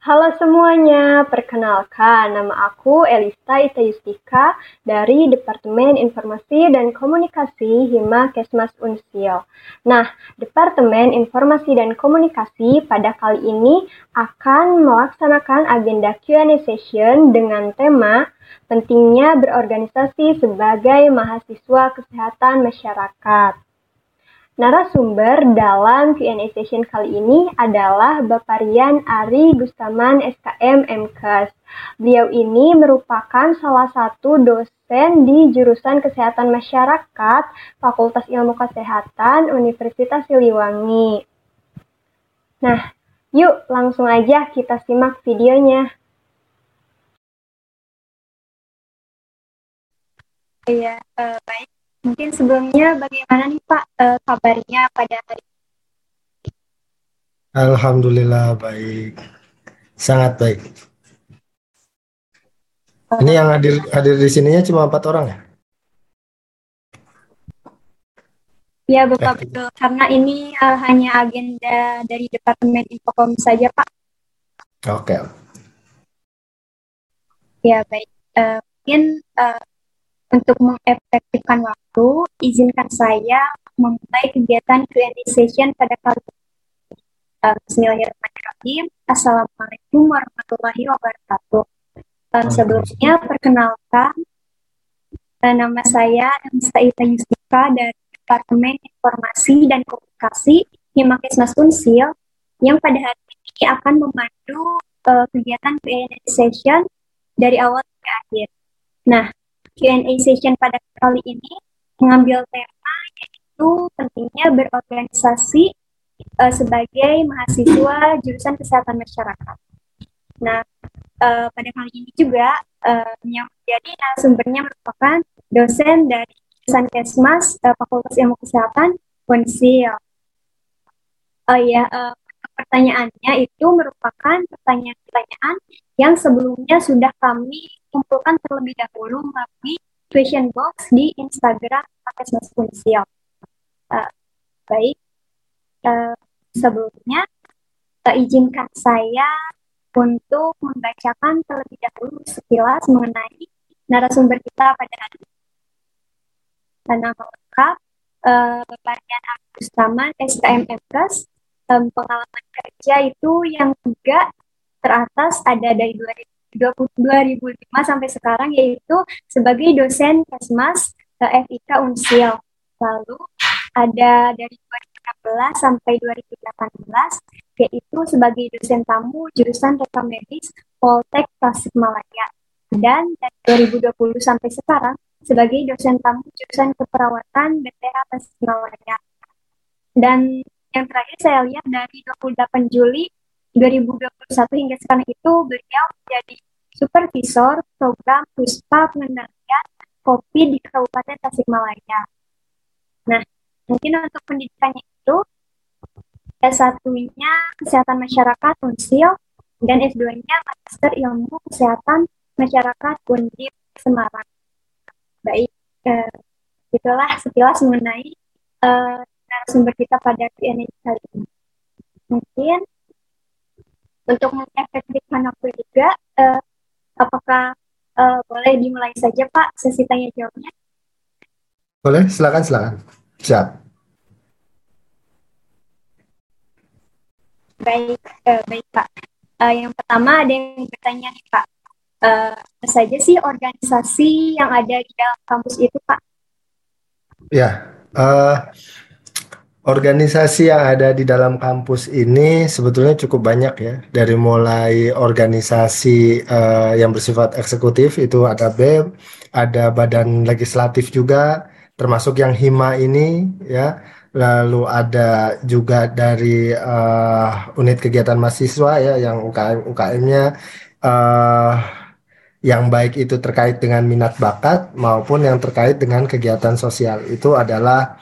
Halo semuanya, perkenalkan nama aku Elista Itayustika dari Departemen Informasi dan Komunikasi Hima Kesmas Unsil. Nah, Departemen Informasi dan Komunikasi pada kali ini akan melaksanakan agenda Q&A session dengan tema pentingnya berorganisasi sebagai mahasiswa kesehatan masyarakat. Narasumber dalam Q&A session kali ini adalah Bapak Rian Ari Gustaman SKM MKes. Beliau ini merupakan salah satu dosen di jurusan Kesehatan Masyarakat Fakultas Ilmu Kesehatan Universitas Siliwangi. Nah, yuk langsung aja kita simak videonya. Iya, uh, baik. Mungkin sebelumnya bagaimana nih Pak uh, kabarnya pada hari ini? Alhamdulillah baik, sangat baik. Ini yang hadir hadir di sininya cuma empat orang ya? Ya Bapak betul, karena ini uh, hanya agenda dari Departemen Infokom saja Pak. Oke. Okay. Ya baik, uh, mungkin uh, untuk mengefektifkan waktu, izinkan saya memulai kegiatan Q&A session pada kali ini. Uh, Bismillahirrahmanirrahim. Assalamualaikum warahmatullahi wabarakatuh. Um, sebelumnya, perkenalkan, uh, nama saya Ita Yustika dari Departemen Informasi dan Komunikasi Himakes Mas Unsil yang pada hari ini akan memandu uh, kegiatan Q&A session dari awal ke akhir. Nah, Q&A session pada kali ini mengambil tema yaitu pentingnya berorganisasi uh, sebagai mahasiswa jurusan kesehatan masyarakat. Nah, uh, pada kali ini juga uh, yang menjadi narasumbernya merupakan dosen dari jurusan Kesmas uh, Fakultas Ilmu Kesehatan Unsil. Oh ya, uh, pertanyaannya itu merupakan pertanyaan-pertanyaan yang sebelumnya sudah kami kumpulkan terlebih dahulu melalui question box di Instagram Mas Funsial. Uh, baik, uh, sebelumnya uh, izinkan saya untuk membacakan terlebih dahulu sekilas mengenai narasumber kita pada hari ini. Nama lengkap, uh, Bapak Rian Agus Taman, SKM um, pengalaman kerja itu yang tiga teratas ada dari 2000 2005 sampai sekarang yaitu sebagai dosen Kesmas FIK Unsil. Lalu ada dari 2016 sampai 2018 yaitu sebagai dosen tamu jurusan rekam medis Poltek Tasikmalaya dan dari 2020 sampai sekarang sebagai dosen tamu jurusan keperawatan BTH Tasikmalaya. Dan yang terakhir saya lihat dari 28 Juli 2021 hingga sekarang itu beliau menjadi supervisor program puspa pengendalian COVID di Kabupaten Tasikmalaya. Nah, mungkin untuk pendidikannya itu S1-nya Kesehatan Masyarakat Unsil dan S2-nya Master Ilmu Kesehatan Masyarakat Undip Semarang. Baik, eh, itulah sekilas mengenai eh, narasumber kita pada Q&A kali ini. Mungkin untuk mengefektifkan waktu juga, uh, apakah uh, boleh dimulai saja Pak sesi tanya jawabnya? Boleh, silakan silakan. Siap. Baik, uh, baik Pak. Uh, yang pertama ada yang bertanya nih Pak, uh, apa saja sih organisasi yang ada di dalam kampus itu Pak? Ya, uh, Organisasi yang ada di dalam kampus ini sebetulnya cukup banyak ya. Dari mulai organisasi uh, yang bersifat eksekutif itu ada BEM, ada badan legislatif juga, termasuk yang HIMA ini ya. Lalu ada juga dari uh, unit kegiatan mahasiswa ya yang UKM UKM-nya uh, eh, yang baik itu terkait dengan minat bakat maupun yang terkait dengan kegiatan sosial itu adalah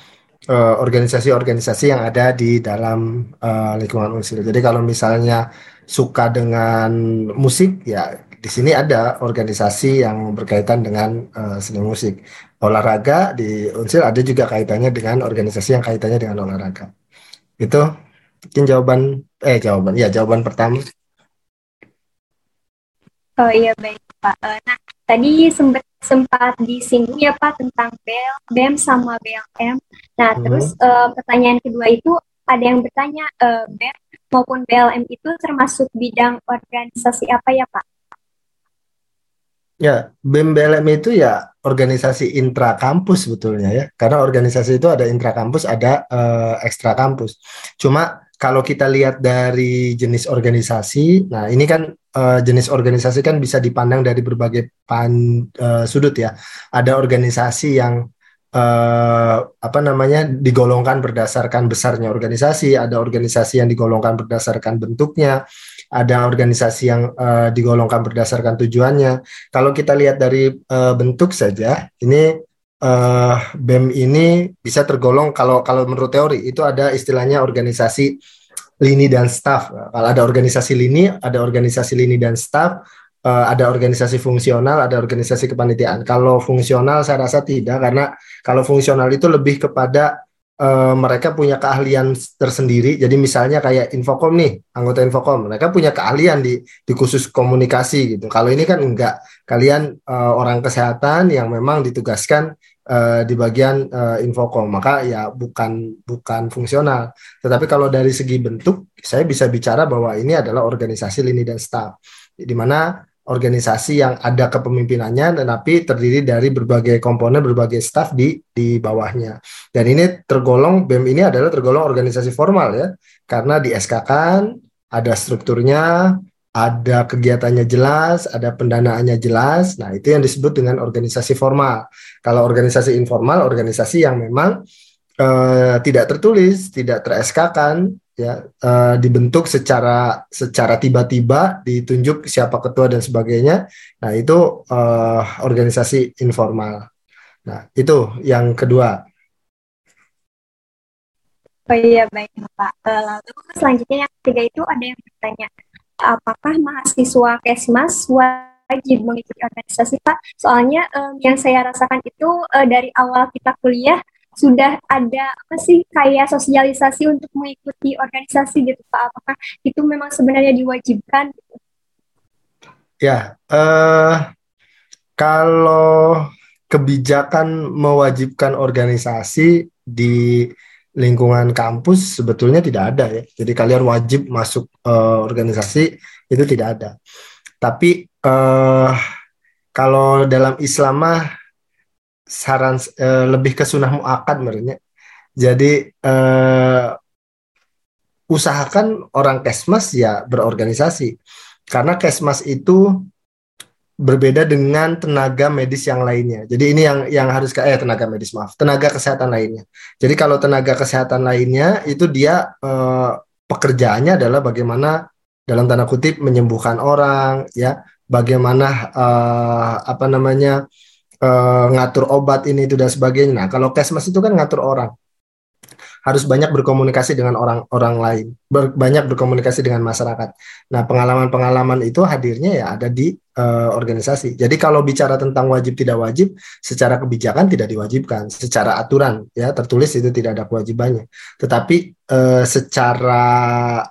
organisasi-organisasi uh, yang ada di dalam uh, lingkungan unsur. Jadi kalau misalnya suka dengan musik, ya di sini ada organisasi yang berkaitan dengan uh, seni musik. Olahraga di unsur ada juga kaitannya dengan organisasi yang kaitannya dengan olahraga. Itu mungkin jawaban, eh jawaban, ya jawaban pertama. Oh iya baik Pak. Nah tadi sempat sempat disinggung ya Pak tentang BEL, BEM sama BLM. Nah hmm. terus uh, pertanyaan kedua itu ada yang bertanya uh, BEM maupun BLM itu termasuk bidang organisasi apa ya Pak? Ya, BEM BLM itu ya organisasi intra kampus sebetulnya ya. Karena organisasi itu ada intra kampus, ada uh, ekstra kampus. Cuma kalau kita lihat dari jenis organisasi, nah ini kan uh, jenis organisasi kan bisa dipandang dari berbagai pan, uh, sudut ya. Ada organisasi yang uh, apa namanya digolongkan berdasarkan besarnya organisasi, ada organisasi yang digolongkan berdasarkan bentuknya, ada organisasi yang uh, digolongkan berdasarkan tujuannya. Kalau kita lihat dari uh, bentuk saja, ini uh, BEM ini bisa tergolong kalau kalau menurut teori itu ada istilahnya organisasi lini dan staff. Kalau ada organisasi lini, ada organisasi lini dan staff, uh, ada organisasi fungsional, ada organisasi kepanitiaan. Kalau fungsional saya rasa tidak karena kalau fungsional itu lebih kepada uh, mereka punya keahlian tersendiri. Jadi misalnya kayak Infocom nih, anggota Infocom, mereka punya keahlian di di khusus komunikasi gitu. Kalau ini kan enggak, kalian uh, orang kesehatan yang memang ditugaskan uh, di bagian uh, Infocom, maka ya bukan bukan fungsional. Tetapi kalau dari segi bentuk, saya bisa bicara bahwa ini adalah organisasi lini dan staff, di mana organisasi yang ada kepemimpinannya tetapi terdiri dari berbagai komponen berbagai staf di di bawahnya. Dan ini tergolong BEM ini adalah tergolong organisasi formal ya. Karena di SK kan ada strukturnya ada kegiatannya jelas ada pendanaannya jelas. Nah itu yang disebut dengan organisasi formal. Kalau organisasi informal organisasi yang memang uh, tidak tertulis tidak ter kan ya uh, dibentuk secara secara tiba-tiba ditunjuk siapa ketua dan sebagainya. Nah itu uh, organisasi informal. Nah itu yang kedua. Oh iya baik pak uh, lalu selanjutnya yang ketiga itu ada yang bertanya apakah mahasiswa kesmas wajib mengikuti organisasi pak? Soalnya um, yang saya rasakan itu uh, dari awal kita kuliah sudah ada apa sih kayak sosialisasi untuk mengikuti organisasi gitu Pak? Apakah itu memang sebenarnya diwajibkan? Ya, uh, kalau kebijakan mewajibkan organisasi di lingkungan kampus sebetulnya tidak ada ya. Jadi kalian wajib masuk uh, organisasi itu tidak ada. Tapi uh, kalau dalam Islam mah saran uh, lebih ke sunnah muakad merenya. Jadi uh, usahakan orang kesmas ya berorganisasi karena kesmas itu berbeda dengan tenaga medis yang lainnya. Jadi ini yang yang harus eh tenaga medis maaf, tenaga kesehatan lainnya. Jadi kalau tenaga kesehatan lainnya itu dia eh, pekerjaannya adalah bagaimana dalam tanda kutip menyembuhkan orang ya, bagaimana eh, apa namanya uh, ngatur obat ini itu dan sebagainya. Nah, kalau kesmas itu kan ngatur orang. Harus banyak berkomunikasi dengan orang-orang lain, ber, banyak berkomunikasi dengan masyarakat. Nah, pengalaman-pengalaman itu hadirnya ya ada di uh, organisasi. Jadi kalau bicara tentang wajib tidak wajib, secara kebijakan tidak diwajibkan, secara aturan ya tertulis itu tidak ada kewajibannya. Tetapi uh, secara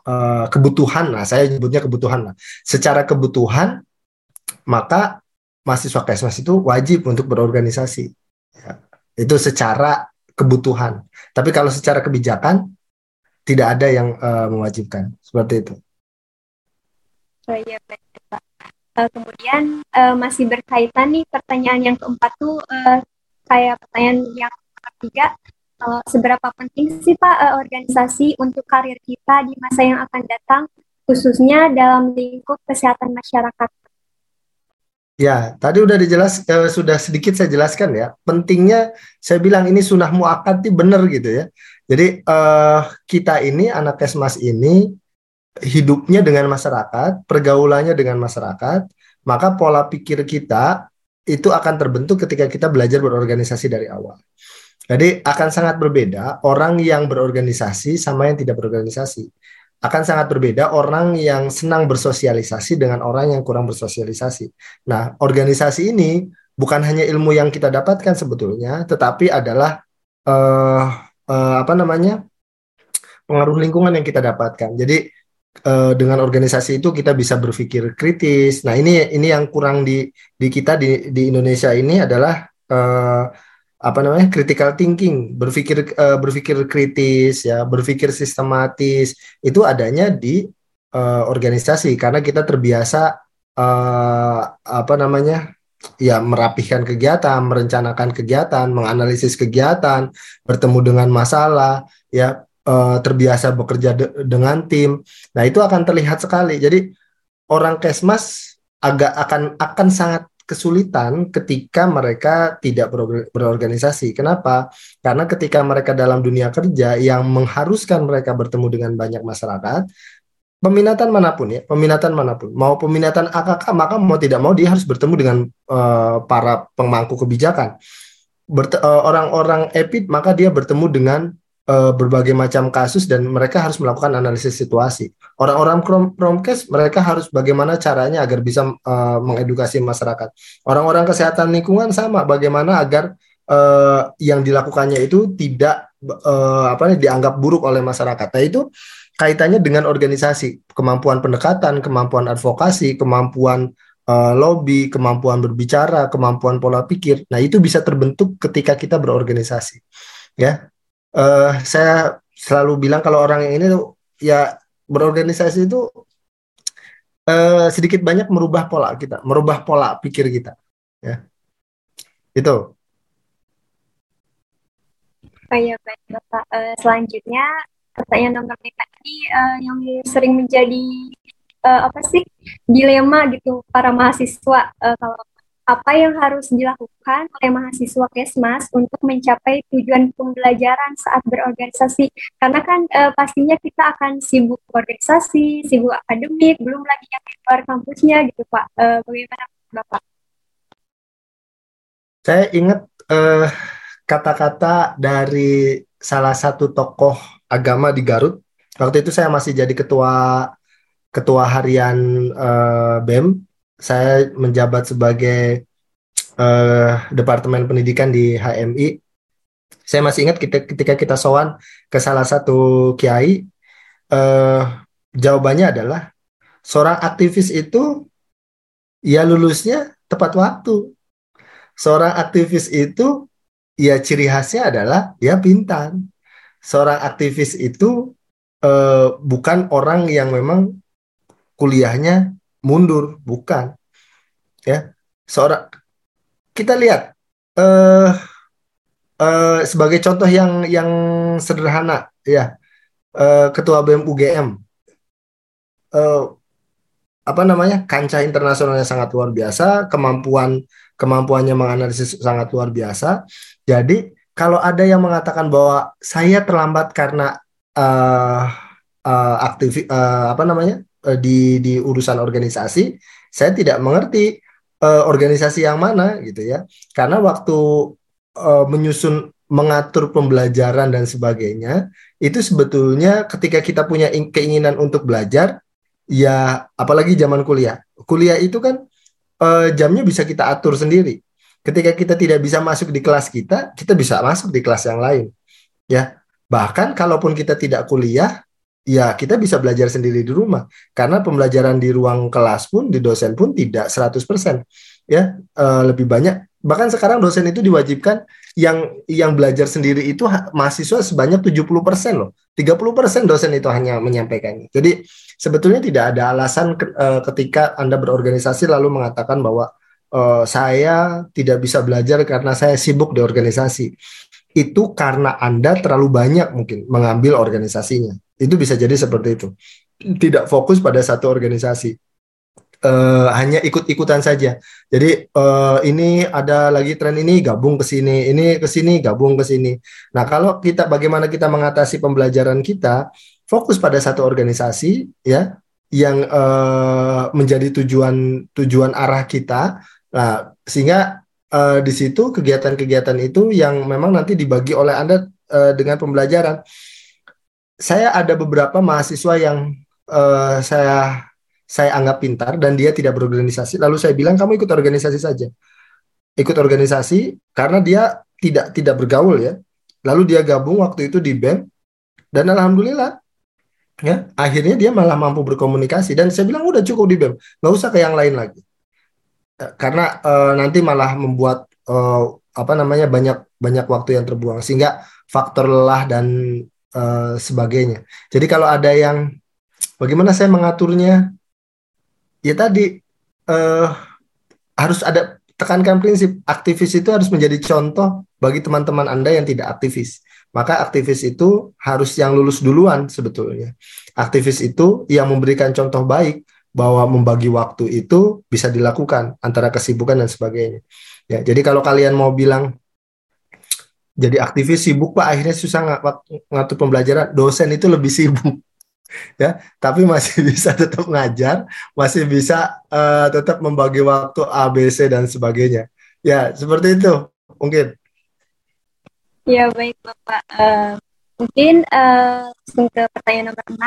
uh, kebutuhan, nah saya nyebutnya kebutuhan lah. Secara kebutuhan maka mahasiswa Kesmas itu wajib untuk berorganisasi. Ya, itu secara kebutuhan. Tapi kalau secara kebijakan tidak ada yang uh, mewajibkan seperti itu. Oh iya baik Pak. Uh, kemudian uh, masih berkaitan nih pertanyaan yang keempat tuh uh, kayak pertanyaan yang ketiga uh, seberapa penting sih Pak uh, organisasi untuk karir kita di masa yang akan datang khususnya dalam lingkup kesehatan masyarakat Ya, tadi udah dijelas eh, sudah sedikit saya jelaskan ya. Pentingnya saya bilang ini sunnah muakkad benar gitu ya. Jadi eh, kita ini anak kesmas ini hidupnya dengan masyarakat, pergaulannya dengan masyarakat, maka pola pikir kita itu akan terbentuk ketika kita belajar berorganisasi dari awal. Jadi akan sangat berbeda orang yang berorganisasi sama yang tidak berorganisasi akan sangat berbeda orang yang senang bersosialisasi dengan orang yang kurang bersosialisasi. Nah, organisasi ini bukan hanya ilmu yang kita dapatkan sebetulnya, tetapi adalah uh, uh, apa namanya pengaruh lingkungan yang kita dapatkan. Jadi uh, dengan organisasi itu kita bisa berpikir kritis. Nah, ini ini yang kurang di di kita di di Indonesia ini adalah uh, apa namanya critical thinking berpikir uh, berpikir kritis ya berpikir sistematis itu adanya di uh, organisasi. Karena kita terbiasa uh, apa namanya ya merapihkan kegiatan merencanakan kegiatan menganalisis kegiatan bertemu dengan masalah ya uh, terbiasa bekerja de dengan tim. Nah itu akan terlihat sekali. Jadi orang kesmas agak akan akan sangat kesulitan ketika mereka tidak berorganisasi. Kenapa? Karena ketika mereka dalam dunia kerja yang mengharuskan mereka bertemu dengan banyak masyarakat, peminatan mana pun ya, peminatan mana pun, mau peminatan AKK maka mau tidak mau dia harus bertemu dengan uh, para pemangku kebijakan. Eh, orang-orang uh, EPID maka dia bertemu dengan uh, berbagai macam kasus dan mereka harus melakukan analisis situasi. Orang-orang promkes mereka harus bagaimana caranya agar bisa uh, mengedukasi masyarakat. Orang-orang kesehatan lingkungan sama bagaimana agar uh, yang dilakukannya itu tidak uh, apa nih dianggap buruk oleh masyarakat. Nah itu kaitannya dengan organisasi, kemampuan pendekatan, kemampuan advokasi, kemampuan uh, lobby, kemampuan berbicara, kemampuan pola pikir. Nah, itu bisa terbentuk ketika kita berorganisasi. Ya uh, saya selalu bilang kalau orang yang ini tuh ya berorganisasi itu uh, sedikit banyak merubah pola kita, merubah pola pikir kita, ya. Itu. Oh iya, baik Bapak. Uh, selanjutnya pertanyaan nomor lima ini uh, yang sering menjadi uh, apa sih dilema gitu para mahasiswa uh, kalau apa yang harus dilakukan oleh mahasiswa Kesmas untuk mencapai tujuan pembelajaran saat berorganisasi? Karena kan e, pastinya kita akan sibuk organisasi, sibuk akademik, belum lagi yang di luar kampusnya gitu Pak. E, bagaimana Bapak? Saya ingat kata kata-kata dari salah satu tokoh agama di Garut. Waktu itu saya masih jadi ketua ketua harian uh, BEM saya menjabat sebagai uh, Departemen Pendidikan di HMI. Saya masih ingat kita, ketika kita sowan ke salah satu kiai, uh, jawabannya adalah seorang aktivis itu ya lulusnya tepat waktu. Seorang aktivis itu ya ciri khasnya adalah ya pintar. Seorang aktivis itu uh, bukan orang yang memang kuliahnya mundur, bukan. Ya, seorang kita lihat uh, uh, sebagai contoh yang yang sederhana, ya, uh, Ketua BEM UGM, uh, apa namanya, kancah internasionalnya sangat luar biasa, kemampuan kemampuannya menganalisis sangat luar biasa. Jadi kalau ada yang mengatakan bahwa saya terlambat karena uh, uh, aktif uh, apa namanya di di urusan organisasi, saya tidak mengerti uh, organisasi yang mana gitu ya. Karena waktu uh, menyusun mengatur pembelajaran dan sebagainya, itu sebetulnya ketika kita punya keinginan untuk belajar, ya apalagi zaman kuliah. Kuliah itu kan uh, jamnya bisa kita atur sendiri. Ketika kita tidak bisa masuk di kelas kita, kita bisa masuk di kelas yang lain. Ya, bahkan kalaupun kita tidak kuliah, ya kita bisa belajar sendiri di rumah. Karena pembelajaran di ruang kelas pun di dosen pun tidak 100% ya. Uh, lebih banyak. Bahkan sekarang dosen itu diwajibkan yang yang belajar sendiri itu mahasiswa sebanyak 70% loh. 30% dosen itu hanya menyampaikannya. Jadi sebetulnya tidak ada alasan ke, uh, ketika Anda berorganisasi lalu mengatakan bahwa uh, saya tidak bisa belajar karena saya sibuk di organisasi. Itu karena Anda terlalu banyak mungkin mengambil organisasinya itu bisa jadi seperti itu. Tidak fokus pada satu organisasi. Uh, hanya ikut-ikutan saja. Jadi uh, ini ada lagi tren ini gabung ke sini, ini ke sini gabung ke sini. Nah, kalau kita bagaimana kita mengatasi pembelajaran kita, fokus pada satu organisasi ya yang uh, menjadi tujuan tujuan arah kita. Nah, sehingga uh, di situ kegiatan-kegiatan itu yang memang nanti dibagi oleh Anda uh, dengan pembelajaran saya ada beberapa mahasiswa yang uh, saya saya anggap pintar dan dia tidak berorganisasi. Lalu saya bilang kamu ikut organisasi saja. Ikut organisasi karena dia tidak tidak bergaul ya. Lalu dia gabung waktu itu di BEM dan alhamdulillah ya akhirnya dia malah mampu berkomunikasi dan saya bilang udah cukup di BEM nggak usah ke yang lain lagi ya, karena uh, nanti malah membuat uh, apa namanya banyak banyak waktu yang terbuang sehingga faktor lelah dan uh, sebagainya jadi kalau ada yang bagaimana saya mengaturnya ya tadi uh, harus ada tekankan prinsip aktivis itu harus menjadi contoh bagi teman-teman Anda yang tidak aktivis. Maka aktivis itu harus yang lulus duluan sebetulnya. Aktivis itu yang memberikan contoh baik bahwa membagi waktu itu bisa dilakukan antara kesibukan dan sebagainya. Ya, jadi kalau kalian mau bilang jadi aktivis sibuk pak. Akhirnya susah ng ngatur pembelajaran. Dosen itu lebih sibuk ya. Tapi masih bisa tetap ngajar masih bisa uh, tetap membagi waktu A B C dan sebagainya. Ya seperti itu mungkin. Ya baik bapak. Uh, mungkin uh, ke pertanyaan nomor 6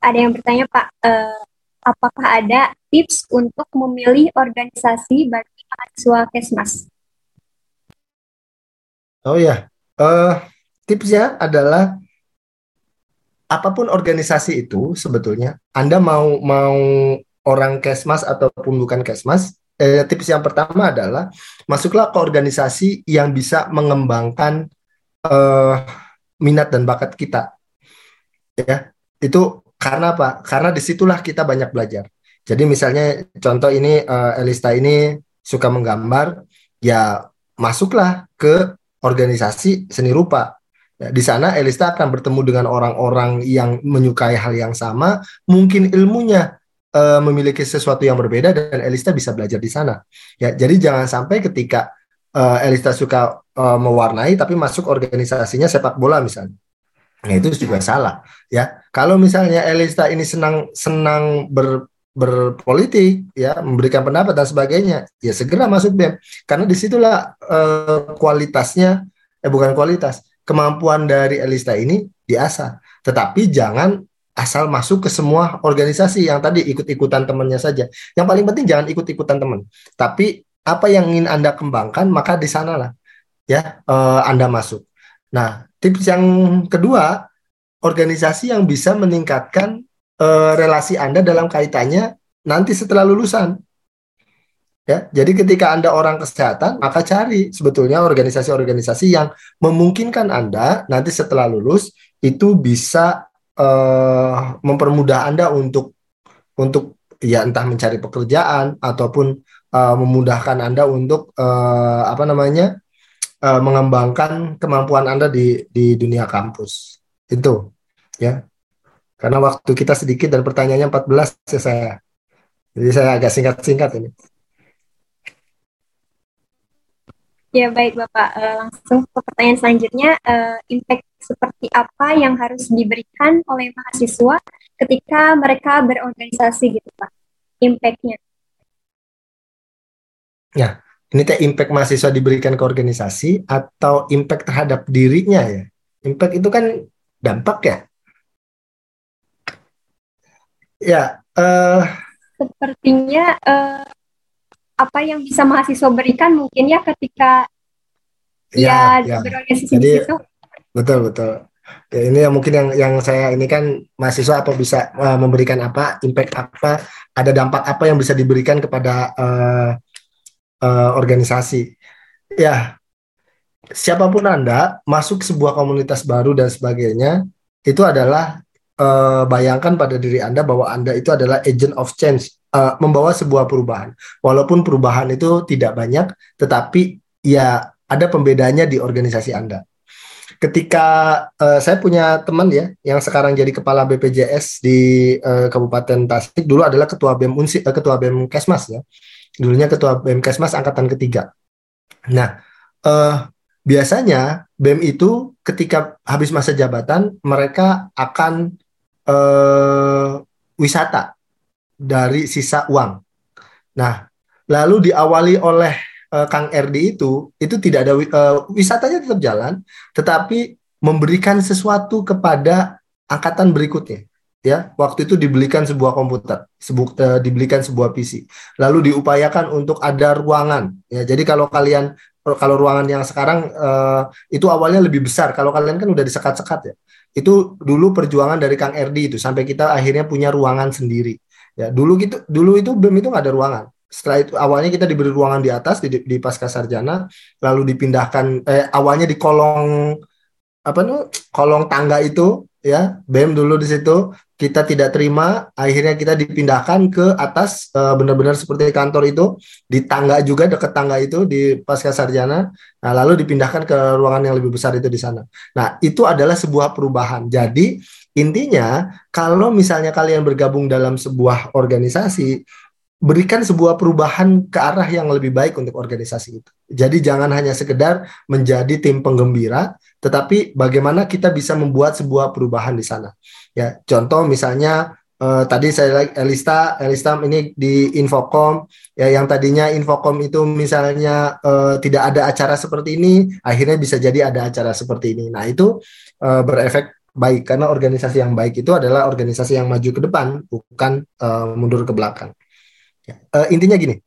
ada yang bertanya pak uh, apakah ada tips untuk memilih organisasi bagi mahasiswa kesmas oh ya uh, tipsnya adalah apa pun organisasi itu sebetulnya Anda mau mau orang kesmas ataupun bukan kesmas eh, tips yang pertama adalah masuklah ke organisasi yang bisa mengembangkan eh, minat dan bakat kita. Ya itu karena apa? Karena di situlah kita banyak belajar. Jadi misalnya contoh ini eh, Elista ini suka menggambar ya masuklah ke organisasi seni rupa Ya, di sana Elista akan bertemu dengan orang-orang yang menyukai hal yang sama, mungkin ilmunya uh, memiliki sesuatu yang berbeda dan Elista bisa belajar di sana. Ya, jadi jangan sampai ketika uh, Elista suka uh, mewarnai tapi masuk organisasinya sepak bola misalnya. Nah, itu juga salah, ya. Kalau misalnya Elista ini senang senang ber berpolitik ya memberikan pendapat dan sebagainya ya segera masuk BEM karena di situlah uh, kualitasnya eh bukan kualitas kemampuan dari Elista ini diasah. Tetapi jangan asal masuk ke semua organisasi yang tadi ikut-ikutan temannya saja. Yang paling penting jangan ikut-ikutan teman. Tapi apa yang ingin Anda kembangkan maka di sanalah ya uh, Anda masuk. Nah, tips yang kedua, organisasi yang bisa meningkatkan uh, relasi Anda dalam kaitannya nanti setelah lulusan. Ya, jadi ketika Anda orang kesehatan, maka cari sebetulnya organisasi-organisasi yang memungkinkan Anda nanti setelah lulus itu bisa uh, mempermudah Anda untuk untuk ya entah mencari pekerjaan ataupun uh, memudahkan Anda untuk uh, apa namanya? Uh, mengembangkan kemampuan Anda di di dunia kampus. Itu ya. Karena waktu kita sedikit dan pertanyaannya 14 ya saya. Jadi saya agak singkat-singkat ini. Ya baik Bapak, uh, langsung ke pertanyaan selanjutnya, uh, impact seperti apa yang harus diberikan oleh mahasiswa ketika mereka berorganisasi gitu Pak, impactnya? Ya, ini teh impact mahasiswa diberikan ke organisasi atau impact terhadap dirinya ya? Impact itu kan dampak ya? Ya, uh, sepertinya uh, apa yang bisa mahasiswa berikan mungkin ya ketika ya, ya, ya. berorganisasi Jadi, di situ. Betul betul. Ya, ini yang mungkin yang yang saya ini kan mahasiswa apa bisa uh, memberikan apa impact apa ada dampak apa yang bisa diberikan kepada uh, uh, organisasi. Ya siapa pun anda masuk sebuah komunitas baru dan sebagainya itu adalah uh, bayangkan pada diri anda bahwa anda itu adalah agent of change uh, membawa sebuah perubahan. Walaupun perubahan itu tidak banyak, tetapi ya ada pembedanya di organisasi Anda. Ketika uh, saya punya teman ya yang sekarang jadi kepala BPJS di uh, Kabupaten Tasik dulu adalah ketua BEM Unsi, uh, ketua BEM Kesmas ya. Dulunya ketua BEM Kesmas angkatan ketiga. Nah, uh, biasanya BEM itu ketika habis masa jabatan mereka akan uh, wisata dari sisa uang. Nah, lalu diawali oleh uh, Kang Erdi itu, itu tidak ada uh, wisatanya tetap jalan, tetapi memberikan sesuatu kepada angkatan berikutnya. Ya, waktu itu dibelikan sebuah komputer, sebu uh, dibelikan sebuah PC, lalu diupayakan untuk ada ruangan. Ya, jadi kalau kalian kalau ruangan yang sekarang uh, itu awalnya lebih besar, kalau kalian kan udah disekat-sekat ya. Itu dulu perjuangan dari Kang Erdi itu sampai kita akhirnya punya ruangan sendiri. Ya, dulu gitu dulu itu BEM itu nggak ada ruangan. Setelah itu awalnya kita diberi ruangan di atas di, di pasca sarjana, lalu dipindahkan eh, awalnya di kolong apa nih kolong tangga itu ya BEM dulu di situ kita tidak terima akhirnya kita dipindahkan ke atas uh, benar-benar seperti kantor itu di tangga juga dekat tangga itu di pasca sarjana. Nah lalu dipindahkan ke ruangan yang lebih besar itu di sana. Nah itu adalah sebuah perubahan. Jadi intinya kalau misalnya kalian bergabung dalam sebuah organisasi berikan sebuah perubahan ke arah yang lebih baik untuk organisasi itu. Jadi jangan hanya sekedar menjadi tim penggembira, tetapi bagaimana kita bisa membuat sebuah perubahan di sana. Ya, contoh misalnya eh, tadi saya Elista, Elista ini di Infocom, ya yang tadinya Infocom itu misalnya eh, tidak ada acara seperti ini, akhirnya bisa jadi ada acara seperti ini. Nah itu eh, berefek baik karena organisasi yang baik itu adalah organisasi yang maju ke depan, bukan eh, mundur ke belakang. Uh, intinya gini,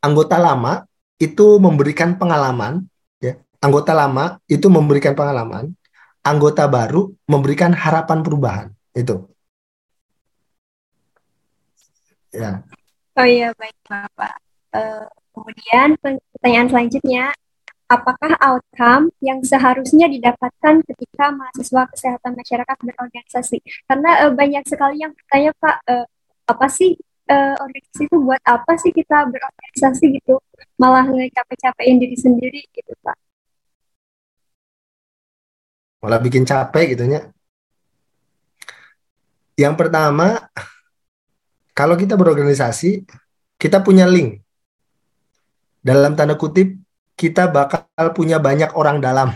anggota lama itu memberikan pengalaman, ya. Anggota lama itu memberikan pengalaman, anggota baru memberikan harapan perubahan. Itu. Ya. Oh iya baik Bapak. Uh, kemudian pertanyaan selanjutnya, apakah outcome yang seharusnya didapatkan ketika mahasiswa kesehatan masyarakat berorganisasi? Karena uh, banyak sekali yang bertanya Pak, uh, apa sih uh, organisasi itu buat apa sih kita berorganisasi gitu malah ngecapek-capekin diri sendiri gitu pak malah bikin capek gitu ya yang pertama kalau kita berorganisasi kita punya link dalam tanda kutip kita bakal punya banyak orang dalam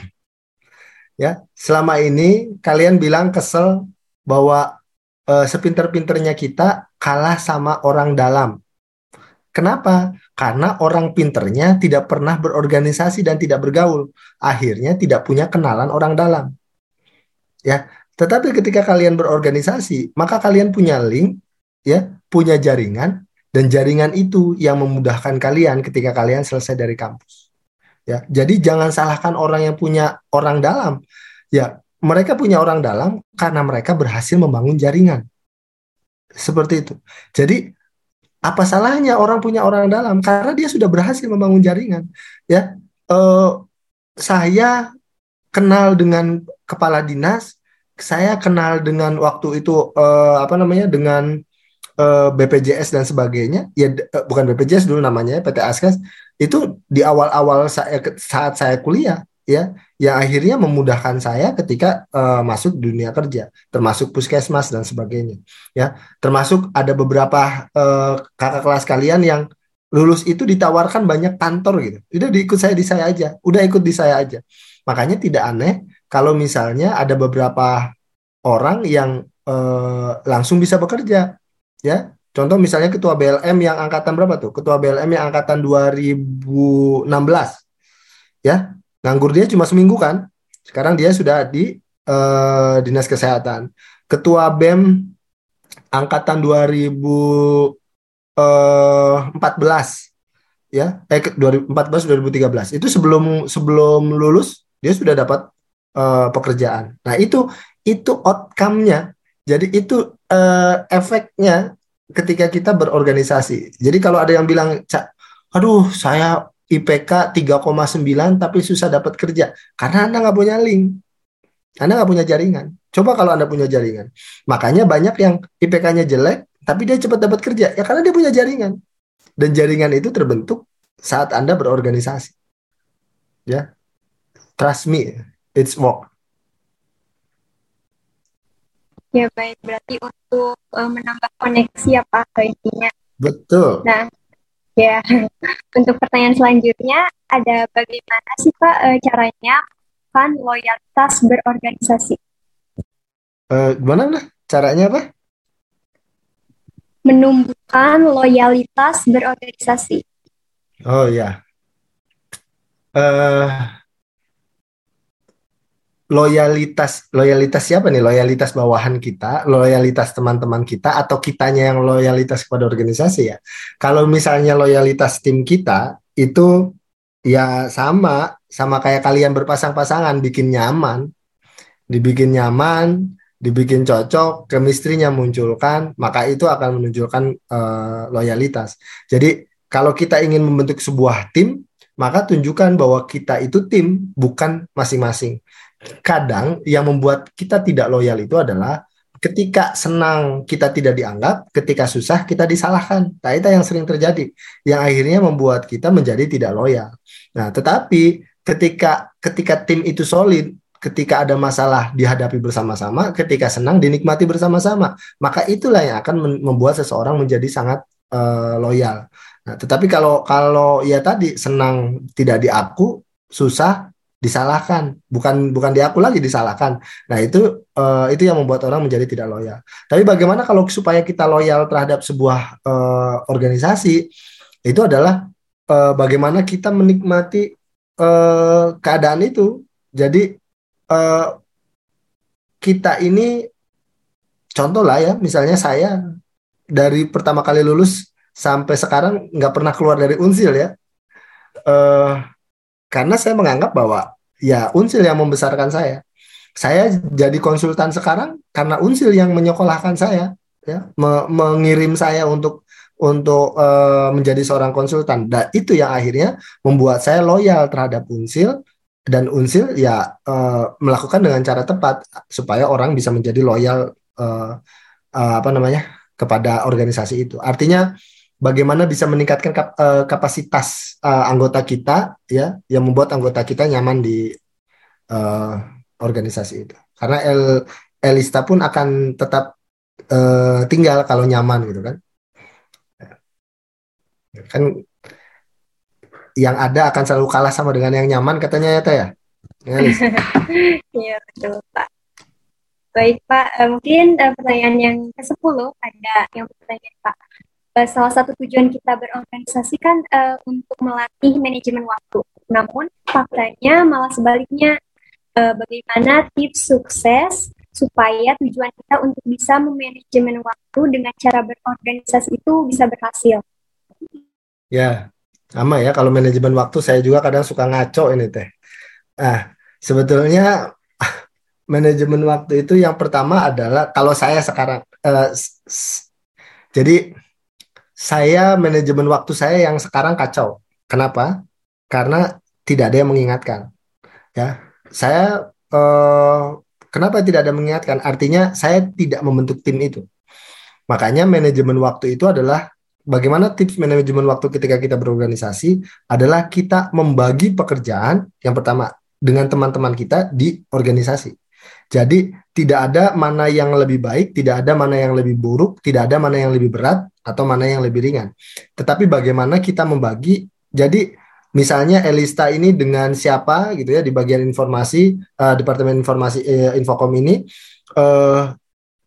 ya selama ini kalian bilang kesel bahwa uh, sepinter-pinternya kita kalah sama orang dalam. Kenapa? Karena orang pinternya tidak pernah berorganisasi dan tidak bergaul. Akhirnya tidak punya kenalan orang dalam. Ya, tetapi ketika kalian berorganisasi, maka kalian punya link, ya, punya jaringan dan jaringan itu yang memudahkan kalian ketika kalian selesai dari kampus. Ya, jadi jangan salahkan orang yang punya orang dalam. Ya, mereka punya orang dalam karena mereka berhasil membangun jaringan. Seperti itu. Jadi apa salahnya orang punya orang dalam karena dia sudah berhasil membangun jaringan. Ya, eh, saya kenal dengan kepala dinas, saya kenal dengan waktu itu eh, apa namanya dengan eh, BPJS dan sebagainya. Ya eh, bukan BPJS dulu namanya PT Askas itu di awal-awal saat saya kuliah ya yang akhirnya memudahkan saya ketika uh, masuk dunia kerja termasuk puskesmas dan sebagainya ya. Termasuk ada beberapa uh, kakak kelas kalian yang lulus itu ditawarkan banyak kantor gitu. Udah diikut saya di saya aja udah ikut di saya aja. Makanya tidak aneh kalau misalnya ada beberapa orang yang uh, langsung bisa bekerja ya. Contoh misalnya ketua BLM yang angkatan berapa tuh? Ketua BLM yang angkatan 2016 ya Nganggur dia cuma seminggu kan. Sekarang dia sudah di uh, Dinas Kesehatan. Ketua BEM angkatan 2014 eh, ya eh 2014 2013 itu sebelum sebelum lulus dia sudah dapat uh, pekerjaan. Nah, itu itu outcome-nya. Jadi itu uh, efeknya ketika kita berorganisasi. Jadi kalau ada yang bilang, "Cak, aduh, saya IPK 3,9 tapi susah dapat kerja karena Anda nggak punya link. Anda nggak punya jaringan. Coba kalau Anda punya jaringan. Makanya banyak yang IPK-nya jelek tapi dia cepat dapat kerja ya karena dia punya jaringan. Dan jaringan itu terbentuk saat Anda berorganisasi. Ya. Trust me, it's work. Ya baik, berarti untuk uh, menambah koneksi apa intinya. Betul. Nah, Ya, untuk pertanyaan selanjutnya ada bagaimana sih Pak e, caranya kan loyalitas berorganisasi? Uh, gimana lah caranya apa? Menumbuhkan loyalitas berorganisasi. Oh ya. Uh, loyalitas loyalitas siapa nih loyalitas bawahan kita loyalitas teman-teman kita atau kitanya yang loyalitas kepada organisasi ya kalau misalnya loyalitas tim kita itu ya sama sama kayak kalian berpasang-pasangan bikin nyaman dibikin nyaman, dibikin cocok, kemistrinya munculkan, maka itu akan menunjukkan uh, loyalitas. Jadi kalau kita ingin membentuk sebuah tim, maka tunjukkan bahwa kita itu tim, bukan masing-masing. Kadang yang membuat kita tidak loyal itu adalah ketika senang kita tidak dianggap, ketika susah kita disalahkan. Nah, itu yang sering terjadi, yang akhirnya membuat kita menjadi tidak loyal. Nah, tetapi ketika ketika tim itu solid, ketika ada masalah dihadapi bersama-sama, ketika senang dinikmati bersama-sama, maka itulah yang akan membuat seseorang menjadi sangat uh, loyal. Nah, tetapi kalau kalau ya tadi senang tidak diaku, susah disalahkan, bukan bukan diaku lagi disalahkan. Nah itu uh, itu yang membuat orang menjadi tidak loyal. Tapi bagaimana kalau supaya kita loyal terhadap sebuah uh, organisasi itu adalah uh, bagaimana kita menikmati uh, keadaan itu. Jadi uh, kita ini contoh lah ya, misalnya saya dari pertama kali lulus sampai sekarang nggak pernah keluar dari unsil ya. Uh, karena saya menganggap bahwa ya Unsil yang membesarkan saya. Saya jadi konsultan sekarang karena Unsil yang menyekolahkan saya, ya, me mengirim saya untuk untuk uh, menjadi seorang konsultan. Dan itu yang akhirnya membuat saya loyal terhadap Unsil dan Unsil ya uh, melakukan dengan cara tepat supaya orang bisa menjadi loyal uh, apa namanya kepada organisasi itu. Artinya bagaimana bisa meningkatkan kap, uh, kapasitas uh, anggota kita ya yang membuat anggota kita nyaman di uh, organisasi itu. Karena El Elista pun akan tetap uh, tinggal kalau nyaman gitu kan. Kan yang ada akan selalu kalah sama dengan yang nyaman katanya ya Teh ya? Iya betul Pak. Baik Pak, mungkin pertanyaan yang ke-10 ada yang bertanya Pak salah satu tujuan kita berorganisasi kan uh, untuk melatih manajemen waktu. Namun faktanya malah sebaliknya uh, bagaimana tips sukses supaya tujuan kita untuk bisa memanajemen waktu dengan cara berorganisasi itu bisa berhasil. Ya, sama ya kalau manajemen waktu saya juga kadang suka ngaco ini teh. Ah, sebetulnya manajemen waktu itu yang pertama adalah kalau saya sekarang uh, jadi saya manajemen waktu saya yang sekarang kacau. Kenapa? Karena tidak ada yang mengingatkan. Ya, saya eh, kenapa tidak ada yang mengingatkan? Artinya saya tidak membentuk tim itu. Makanya manajemen waktu itu adalah bagaimana tips manajemen waktu ketika kita berorganisasi adalah kita membagi pekerjaan yang pertama dengan teman-teman kita di organisasi. Jadi tidak ada mana yang lebih baik, tidak ada mana yang lebih buruk, tidak ada mana yang lebih berat atau mana yang lebih ringan. Tetapi bagaimana kita membagi? Jadi misalnya Elista ini dengan siapa gitu ya di bagian informasi uh, Departemen Informasi uh, Infokom ini uh,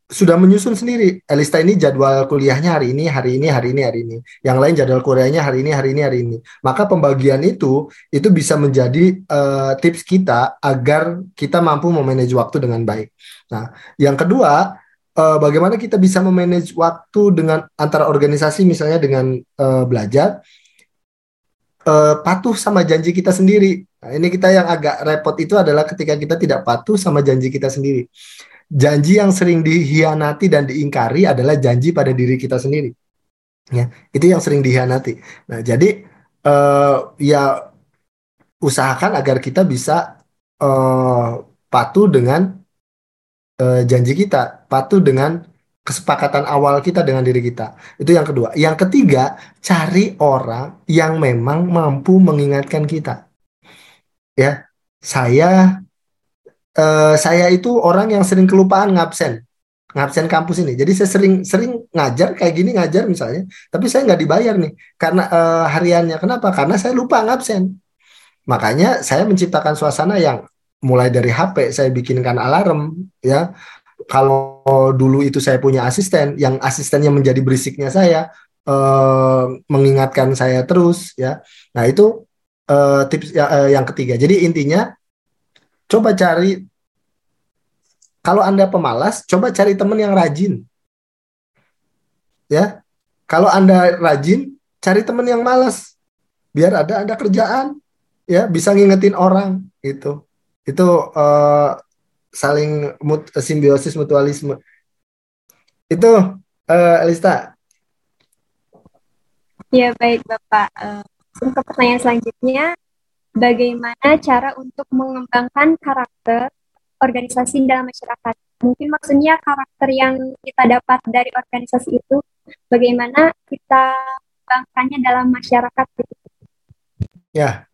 sudah menyusun sendiri. Elista ini jadwal kuliahnya hari ini, hari ini, hari ini, hari ini. Yang lain jadwal kuliahnya hari ini, hari ini, hari ini. Maka pembagian itu itu bisa menjadi uh, tips kita agar kita mampu memanage waktu dengan baik. Nah, yang kedua, uh, bagaimana kita bisa memanage waktu dengan antara organisasi misalnya dengan uh, belajar uh, patuh sama janji kita sendiri. Nah, ini kita yang agak repot itu adalah ketika kita tidak patuh sama janji kita sendiri janji yang sering dihianati dan diingkari adalah janji pada diri kita sendiri. Ya, itu yang sering dihianati. Nah, jadi uh, ya usahakan agar kita bisa uh, patuh dengan uh, janji kita, patuh dengan kesepakatan awal kita dengan diri kita. Itu yang kedua. Yang ketiga, cari orang yang memang mampu mengingatkan kita. Ya, saya uh, saya itu orang yang sering kelupaan ngabsen ngabsen kampus ini. Jadi saya sering sering ngajar kayak gini ngajar misalnya, tapi saya nggak dibayar nih karena uh, hariannya. Kenapa? Karena saya lupa ngabsen. Makanya saya menciptakan suasana yang mulai dari HP saya bikinkan alarm ya. Kalau dulu itu saya punya asisten, yang asistennya menjadi berisiknya saya uh, mengingatkan saya terus ya. Nah itu uh, tips ya, yang ketiga. Jadi intinya coba cari kalau Anda pemalas, coba cari teman yang rajin. Ya. Kalau Anda rajin, cari teman yang malas. Biar ada ada kerjaan, ya, bisa ngingetin orang gitu. Itu uh, saling mut, simbiosis mutualisme. Itu uh, Elista. Ya baik Bapak. Uh, untuk pertanyaan selanjutnya, bagaimana cara untuk mengembangkan karakter organisasi dalam masyarakat? Mungkin maksudnya karakter yang kita dapat dari organisasi itu, bagaimana kita mengembangkannya dalam masyarakat? Ya,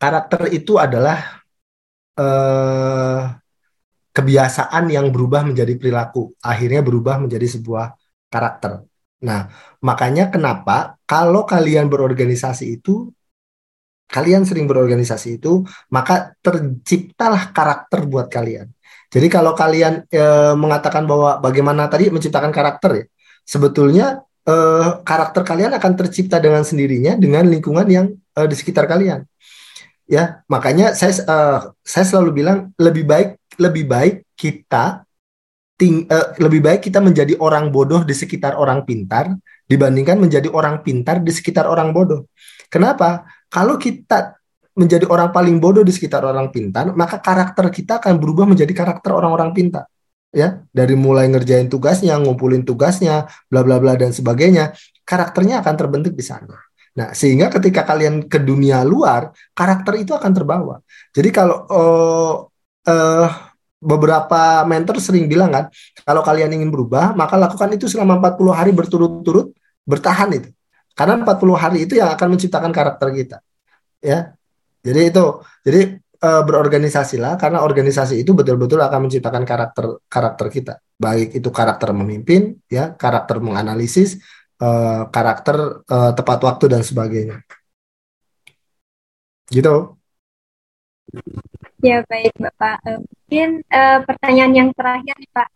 karakter itu adalah uh, kebiasaan yang berubah menjadi perilaku, akhirnya berubah menjadi sebuah karakter. Nah, makanya kenapa kalau kalian berorganisasi itu kalian sering berorganisasi itu, maka terciptalah karakter buat kalian. Jadi kalau kalian e, mengatakan bahwa bagaimana tadi menciptakan karakter ya, sebetulnya e, karakter kalian akan tercipta dengan sendirinya dengan lingkungan yang e, di sekitar kalian. Ya, makanya saya e, saya selalu bilang lebih baik lebih baik kita ting, e, lebih baik kita menjadi orang bodoh di sekitar orang pintar dibandingkan menjadi orang pintar di sekitar orang bodoh. Kenapa? Kalau kita menjadi orang paling bodoh di sekitar orang pintar, maka karakter kita akan berubah menjadi karakter orang-orang pintar. Ya, dari mulai ngerjain tugasnya, ngumpulin tugasnya, bla bla bla dan sebagainya, karakternya akan terbentuk di sana. Nah, sehingga ketika kalian ke dunia luar, karakter itu akan terbawa. Jadi kalau uh, uh, beberapa mentor sering bilang kan, kalau kalian ingin berubah, maka lakukan itu selama 40 hari berturut-turut, bertahan itu. Karena 40 hari itu yang akan menciptakan karakter kita. Ya. Jadi itu. Jadi e, berorganisasilah karena organisasi itu betul-betul akan menciptakan karakter karakter kita. Baik itu karakter memimpin, ya, karakter menganalisis, e, karakter e, tepat waktu dan sebagainya. Gitu. Ya baik Bapak. mungkin uh, pertanyaan yang terakhir nih Pak.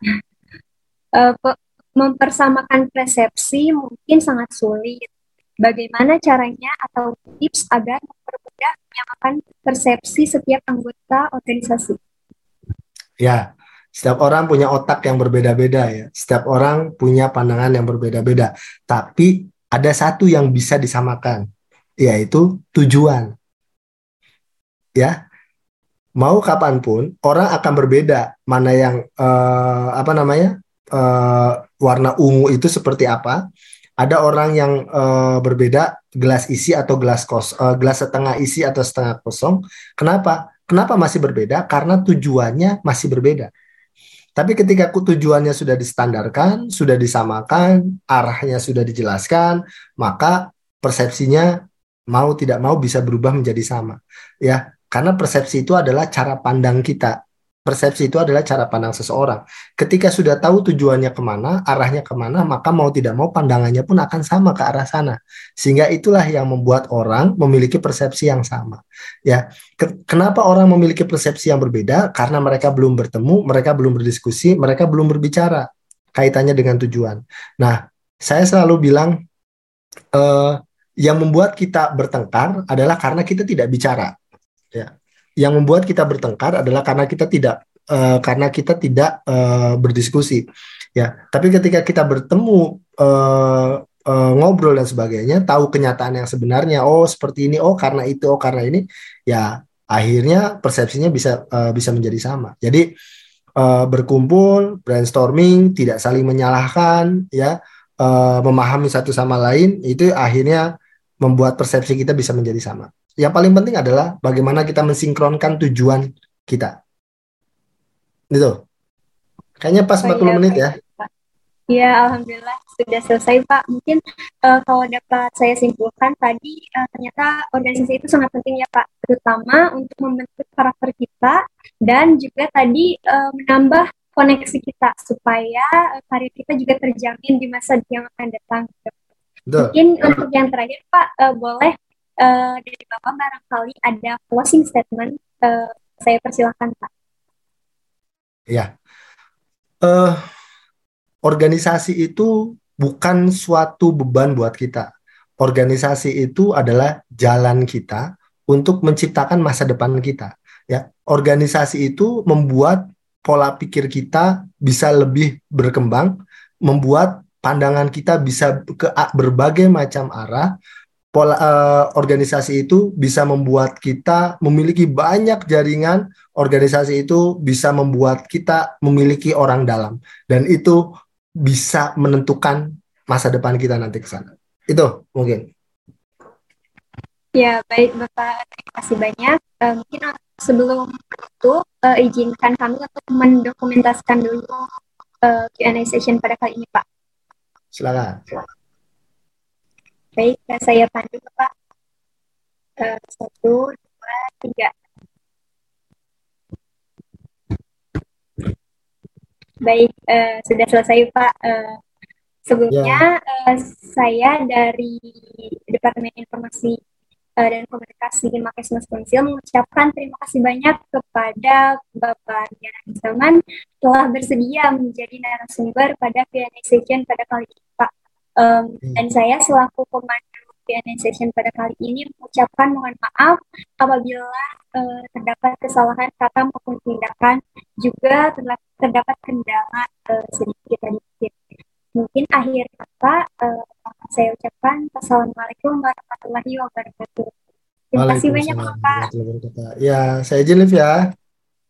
Uh, mempersamakan persepsi mungkin sangat sulit Bagaimana caranya atau tips agar mempermudah menyamakan persepsi setiap anggota organisasi? Ya, setiap orang punya otak yang berbeda-beda ya. Setiap orang punya pandangan yang berbeda-beda. Tapi ada satu yang bisa disamakan, yaitu tujuan. Ya, mau kapan pun orang akan berbeda mana yang uh, apa namanya uh, warna ungu itu seperti apa ada orang yang uh, berbeda gelas isi atau gelas kos uh, gelas setengah isi atau setengah kosong. Kenapa? Kenapa masih berbeda? Karena tujuannya masih berbeda. Tapi ketika tujuannya sudah distandarkan, sudah disamakan, arahnya sudah dijelaskan, maka persepsinya mau tidak mau bisa berubah menjadi sama. Ya, karena persepsi itu adalah cara pandang kita persepsi itu adalah cara pandang seseorang. Ketika sudah tahu tujuannya ke mana, arahnya ke mana, maka mau tidak mau pandangannya pun akan sama ke arah sana. Sehingga itulah yang membuat orang memiliki persepsi yang sama. Ya, kenapa orang memiliki persepsi yang berbeda? Karena mereka belum bertemu, mereka belum berdiskusi, mereka belum berbicara kaitannya dengan tujuan. Nah, saya selalu bilang eh, yang membuat kita bertengkar adalah karena kita tidak bicara. Ya, yang membuat kita bertengkar adalah karena kita tidak uh, karena kita tidak uh, berdiskusi. Ya tapi ketika kita bertemu uh, uh, ngobrol dan sebagainya tahu kenyataan yang sebenarnya oh seperti ini oh karena itu oh karena ini ya akhirnya persepsinya bisa uh, bisa menjadi sama. Jadi uh, berkumpul brainstorming tidak saling menyalahkan ya uh, memahami satu sama lain itu akhirnya membuat persepsi kita bisa menjadi sama yang paling penting adalah bagaimana kita mensinkronkan tujuan kita. Itu. Kayaknya pas 40 oh, iya, menit ya. Iya, alhamdulillah sudah selesai Pak. Mungkin uh, kalau dapat saya simpulkan tadi uh, ternyata organisasi itu sangat penting ya Pak, terutama untuk membentuk karakter kita dan juga tadi uh, menambah koneksi kita supaya uh, karir kita juga terjamin di masa yang akan datang. Betul. Mungkin untuk yang terakhir Pak uh, boleh uh, dari Bapak barangkali ada closing statement. Uh, saya persilahkan Pak. Ya, uh, organisasi itu bukan suatu beban buat kita. Organisasi itu adalah jalan kita untuk menciptakan masa depan kita. Ya, organisasi itu membuat pola pikir kita bisa lebih berkembang, membuat pandangan kita bisa ke berbagai macam arah, pola uh, organisasi itu bisa membuat kita memiliki banyak jaringan, organisasi itu bisa membuat kita memiliki orang dalam dan itu bisa menentukan masa depan kita nanti ke sana. Itu mungkin. Ya, baik Bapak, terima kasih banyak. Uh, mungkin sebelum itu uh, izinkan kami untuk mendokumentasikan dulu uh, Q&A session pada kali ini, Pak. Silakan. Baik, saya pandu Pak. Uh, satu, dua, tiga. Baik, uh, sudah selesai Pak. Uh, sebelumnya ya. uh, saya dari Departemen Informasi uh, dan Komunikasi Makesmas Konsil mengucapkan terima kasih banyak kepada Bapak Diana Isalman telah bersedia menjadi narasumber pada Q&A session pada kali ini Pak. Um, dan saya selaku pemandu Q&A session pada kali ini mengucapkan mohon maaf apabila uh, terdapat kesalahan kata maupun tindakan juga terdapat kendala uh, sedikit sedikit. Mungkin akhir kata uh, saya ucapkan Assalamualaikum warahmatullahi wabarakatuh. Terima kasih banyak Pak. Ya, saya izin ya.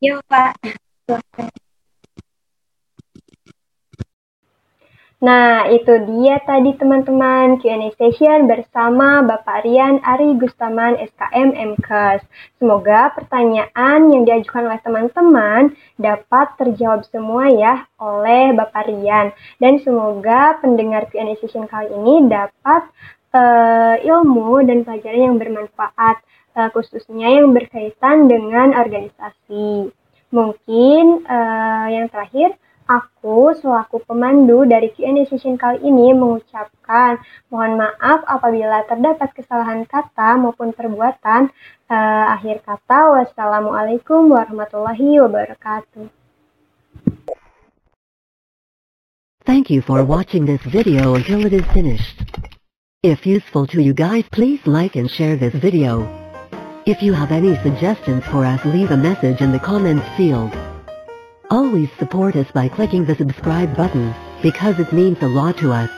Iya Pak. Nah, itu dia tadi teman-teman Q&A session bersama Bapak Rian Ari Gustaman SKM MKes. Semoga pertanyaan yang diajukan oleh teman-teman dapat terjawab semua ya oleh Bapak Rian. Dan semoga pendengar Q&A session kali ini dapat uh, ilmu dan pelajaran yang bermanfaat, uh, khususnya yang berkaitan dengan organisasi. Mungkin uh, yang terakhir, Aku selaku pemandu dari Q&A session kali ini mengucapkan mohon maaf apabila terdapat kesalahan kata maupun perbuatan. Uh, akhir kata, wassalamualaikum warahmatullahi wabarakatuh. Thank you for watching this video until it is finished. If useful to you guys, please like and share this video. If you have any suggestions for us, leave a message in the comments field. Always support us by clicking the subscribe button, because it means a lot to us.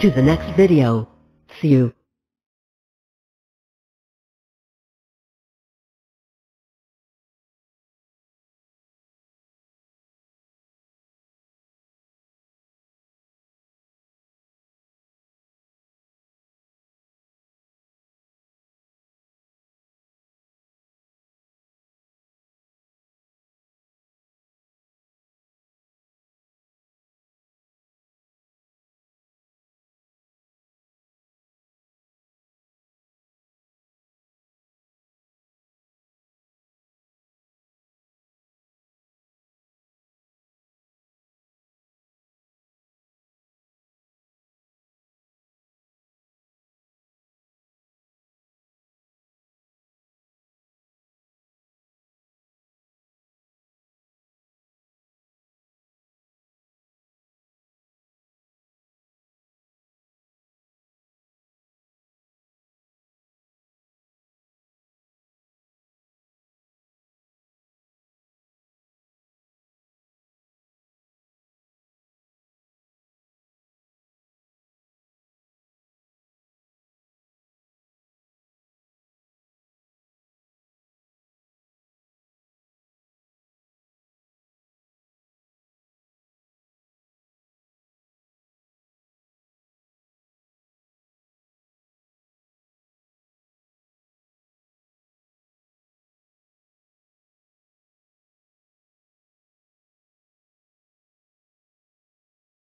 To the next video. See you.